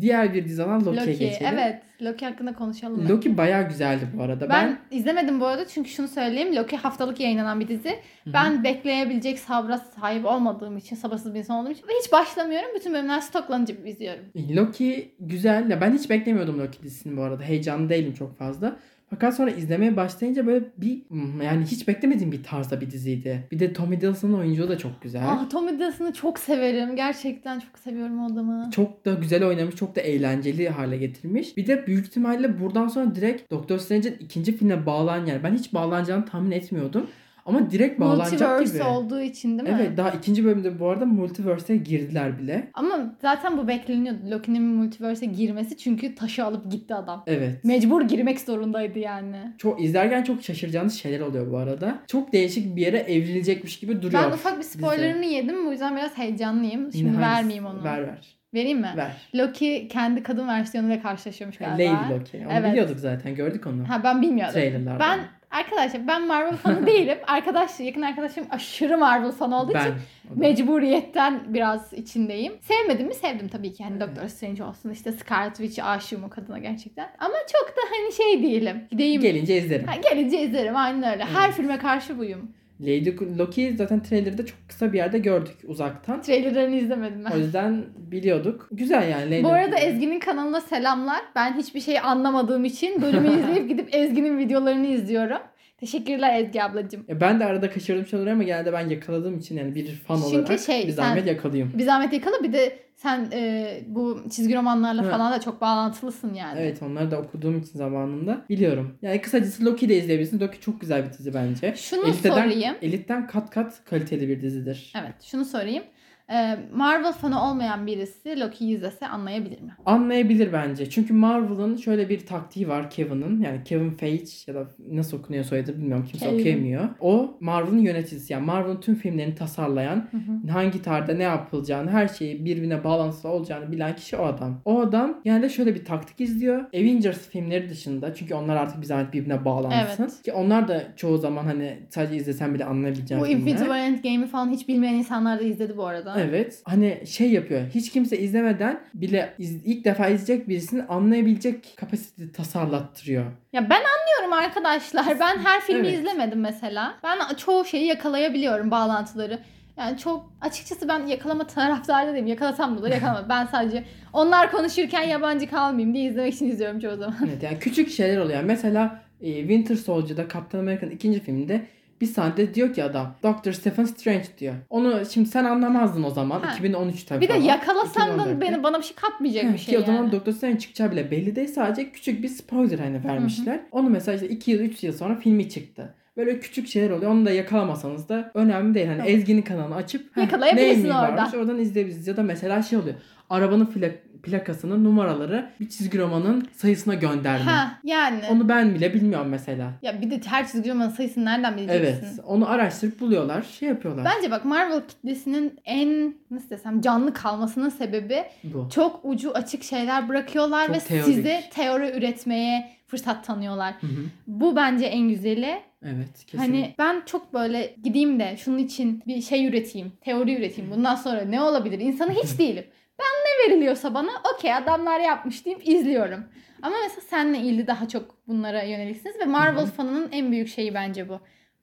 Diğer bir dizi olan Loki'ye
Loki.
geçelim.
Evet. Loki hakkında konuşalım.
Loki bayağı güzeldi bu arada.
Ben, izlemedim bu arada çünkü şunu söyleyeyim. Loki haftalık yayınlanan bir dizi. Ben bekleyebilecek sabra sahip olmadığım için, sabırsız bir insan olduğum için ve hiç başlamıyorum. Bütün bölümler stoklanınca izliyorum.
Loki güzel. Ya ben hiç beklemiyordum Loki dizisini bu arada. Heyecanlı değilim çok fazla. Fakat sonra izlemeye başlayınca böyle bir hmm, yani hiç beklemediğim bir tarzda bir diziydi. Bir de Tommy Hiddleston'ın oyunculuğu da çok güzel.
Ah Tom Hiddleston'ı çok severim. Gerçekten çok seviyorum o adamı.
Çok da güzel oynamış, çok da eğlenceli hale getirmiş. Bir de büyük ihtimalle buradan sonra direkt Doctor Strange'in ikinci filmine bağlan yer. Ben hiç bağlanacağını tahmin etmiyordum. Ama direkt bağlanacak
Multiverse
gibi.
olduğu için değil mi?
Evet daha ikinci bölümde bu arada Multiverse'e girdiler bile.
Ama zaten bu bekleniyordu. Loki'nin multiverse'e girmesi çünkü taşı alıp gitti adam.
Evet.
Mecbur girmek zorundaydı yani.
Çok izlerken çok şaşıracağınız şeyler oluyor bu arada. Çok değişik bir yere evrilecekmiş gibi duruyor.
Ben ufak bir spoilerını yedim. Bu yüzden biraz heyecanlıyım. Şimdi
Yine
vermeyeyim onu.
Ver ver.
Vereyim mi?
Ver.
Loki kendi kadın versiyonuyla karşılaşıyormuş galiba.
Lady Loki. Onu
Evet.
biliyorduk zaten. Gördük onu.
Ha ben bilmiyordum.
Trailerlarda.
Ben arkadaşlar ben Marvel fanı değilim. Arkadaş yakın arkadaşım aşırı Marvel fanı olduğu
ben.
için mecburiyetten biraz içindeyim. Sevmedim mi? Sevdim tabii ki. Hani Doctor Strange olsun işte Scarlet Witch aşığım o kadına gerçekten. Ama çok da hani şey değilim. Gideyim.
Gelince izlerim.
Ha, gelince izlerim aynen öyle. Her
Evet.
filme karşı buyum.
Lady Loki zaten trailer'da çok kısa bir yerde gördük uzaktan.
Trailerlarını izlemedim ben.
O yüzden biliyorduk. Güzel yani. Lady
Bu arada
Loki.
Ezgi'nin kanalına selamlar. Ben hiçbir şey anlamadığım için bölümü izleyip gidip Ezgi'nin videolarını izliyorum. Teşekkürler Ezgi ablacığım.
Ya ben de arada kaçırdığım şeyler ama genelde ben yakaladığım için yani bir fan
Çünkü
olarak
şey,
bir
sen-
zahmet yakalayayım.
Bir zahmet yakala bir de sen e, bu çizgi romanlarla
Ha.
falan da çok bağlantılısın yani.
Evet onları da okuduğum için zamanında biliyorum. Yani kısacası Loki de izleyebilirsiniz. Loki çok güzel bir dizi bence.
Şunu
Elite'den,
sorayım.
Elit'ten kat kat kaliteli bir dizidir.
Evet şunu sorayım. E, Marvel fanı olmayan birisi Loki'yi izlese anlayabilir mi?
Anlayabilir bence. Çünkü Marvel'ın şöyle bir taktiği var Kevin'ın. Yani Kevin Feige ya da nasıl okunuyor soyadı bilmiyorum. Kimse
Kevin.
okuyamıyor. O Marvel'ın yöneticisi. Yani Marvel'ın tüm filmlerini tasarlayan,
Hı hı.
hangi tarihte ne yapılacağını, her şeyi birbirine bağlantılı olacağını bilen kişi o adam. O adam yani de şöyle bir taktik izliyor. Avengers filmleri dışında çünkü onlar artık bir zahmet birbirine bağlansın.
Evet.
Ki onlar da çoğu zaman hani sadece izlesen bile anlayabileceğin
Bu
filmler.
Infinity War Endgame'i falan hiç bilmeyen insanlar da izledi bu arada.
Evet. Hani şey yapıyor. Hiç kimse izlemeden bile iz- ilk defa izleyecek birisini anlayabilecek kapasite tasarlattırıyor.
Ya ben anlıyorum arkadaşlar. Ben her filmi
Evet.
izlemedim mesela. Ben çoğu şeyi yakalayabiliyorum bağlantıları. Yani çok açıkçası ben yakalama taraftarı değilim. Yakalasam da olur yakalamam. ben sadece onlar konuşurken yabancı kalmayayım diye izlemek için izliyorum çoğu zaman.
Evet yani küçük şeyler oluyor. Mesela e, Winter Soldier'da Captain America'nın ikinci filminde bir sahnede diyor ki adam Dr. Stephen Strange diyor. Onu şimdi sen anlamazdın o zaman.
Ha.
2013 tabii
Bir de
falan.
yakalasam da
2014'te.
beni bana bir şey katmayacak
Heh,
bir şey
ki o zaman
yani.
Doctor Strange çıkacağı bile belli değil. Sadece küçük bir spoiler hani vermişler. Onu mesela işte 2 yıl 3 yıl sonra filmi çıktı. Böyle küçük şeyler oluyor. Onu da yakalamasanız da önemli değil. Hani
Tamam.
Ezgi'nin kanalını açıp
Yakalayabilirsin oradan.
varmış, oradan izleyebilirsiniz. Ya da mesela şey oluyor. Arabanın plak- plakasının numaraları bir çizgi romanın sayısına gönderme.
Ha yani.
Onu ben bile bilmiyorum mesela.
Ya bir de her çizgi romanın sayısını nereden bileceksin?
Evet. Onu araştırıp buluyorlar. Şey yapıyorlar.
Bence bak Marvel kitlesinin en nasıl desem canlı kalmasının sebebi
Bu.
çok ucu açık şeyler bırakıyorlar
Çok
ve
teorik.
size teori üretmeye fırsat tanıyorlar.
Hı hı.
Bu bence en güzeli.
Evet. Kesin.
Hani ben çok böyle gideyim de şunun için bir şey üreteyim, teori üreteyim. Bundan sonra ne olabilir? İnsanı hiç değilim. Ben ne veriliyorsa bana okey adamlar yapmış deyip izliyorum. Ama mesela senle ilgili daha çok bunlara yöneliksiniz ve Marvel
Hı hı.
fanının en büyük şeyi bence bu.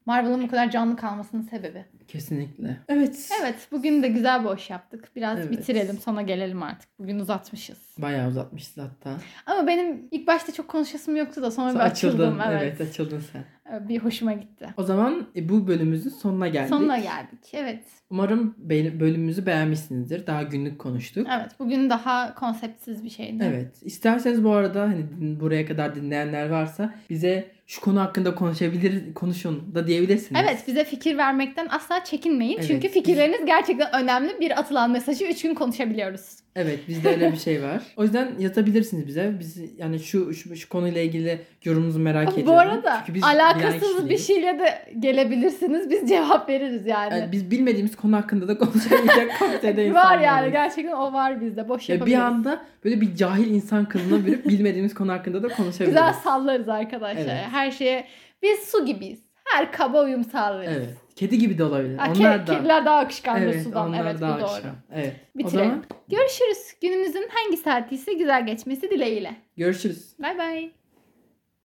Marvel'ın bu kadar canlı kalmasının sebebi.
Kesinlikle. Evet.
Evet bugün de güzel boş yaptık. Biraz
Evet.
bitirelim sona gelelim artık. Bugün uzatmışız.
Bayağı uzatmışız hatta.
Ama benim ilk başta çok konuşasım yoktu da sonra bir
Sonra
açıldım.
açıldın.
Evet.
Evet. açıldın sen.
Bir hoşuma gitti.
O zaman e, bu bölümümüzün sonuna geldik.
Sonuna geldik. Evet.
Umarım bölümümüzü beğenmişsinizdir. Daha günlük konuştuk.
Evet. Bugün daha konseptsiz bir şeydi.
Evet. İsterseniz bu arada hani buraya kadar dinleyenler varsa bize şu konu hakkında konuşabilir konuşun da diyebilirsiniz.
Evet bize fikir vermekten asla çekinmeyin.
Evet,
Çünkü fikirleriniz gerçekten önemli. Bir atılan mesajı 3 gün konuşabiliyoruz.
Evet bizde öyle bir şey var. O yüzden yazabilirsiniz bize. Biz yani şu şu, şu konuyla ilgili yorumunuzu merak ediyorum.
Bu arada
Çünkü biz
alakasız bir şeyle de gelebilirsiniz. Biz cevap veririz yani.
Yani biz bilmediğimiz konu hakkında da konuşamayacak kalitede
var
insanlarız.
yani gerçekten o var bizde. Boş
Ya bir
yapabiliriz.
anda böyle bir cahil insan kılığına bürüp bilmediğimiz konu hakkında da konuşabiliriz.
Güzel sallarız arkadaşlar.
Evet.
Her şeye biz su gibiyiz. her kaba uyum sağlarız.
Evet. Kedi gibi de olabilir.
Ha, ke-
onlar da.
kediler daha akışkandır
evet,
sudan. Evet
daha
bu doğru.
Evet.
Bitirelim.
zaman
Görüşürüz. Gününüzün hangi saati ise güzel geçmesi dileğiyle.
görüşürüz.
Bay bay.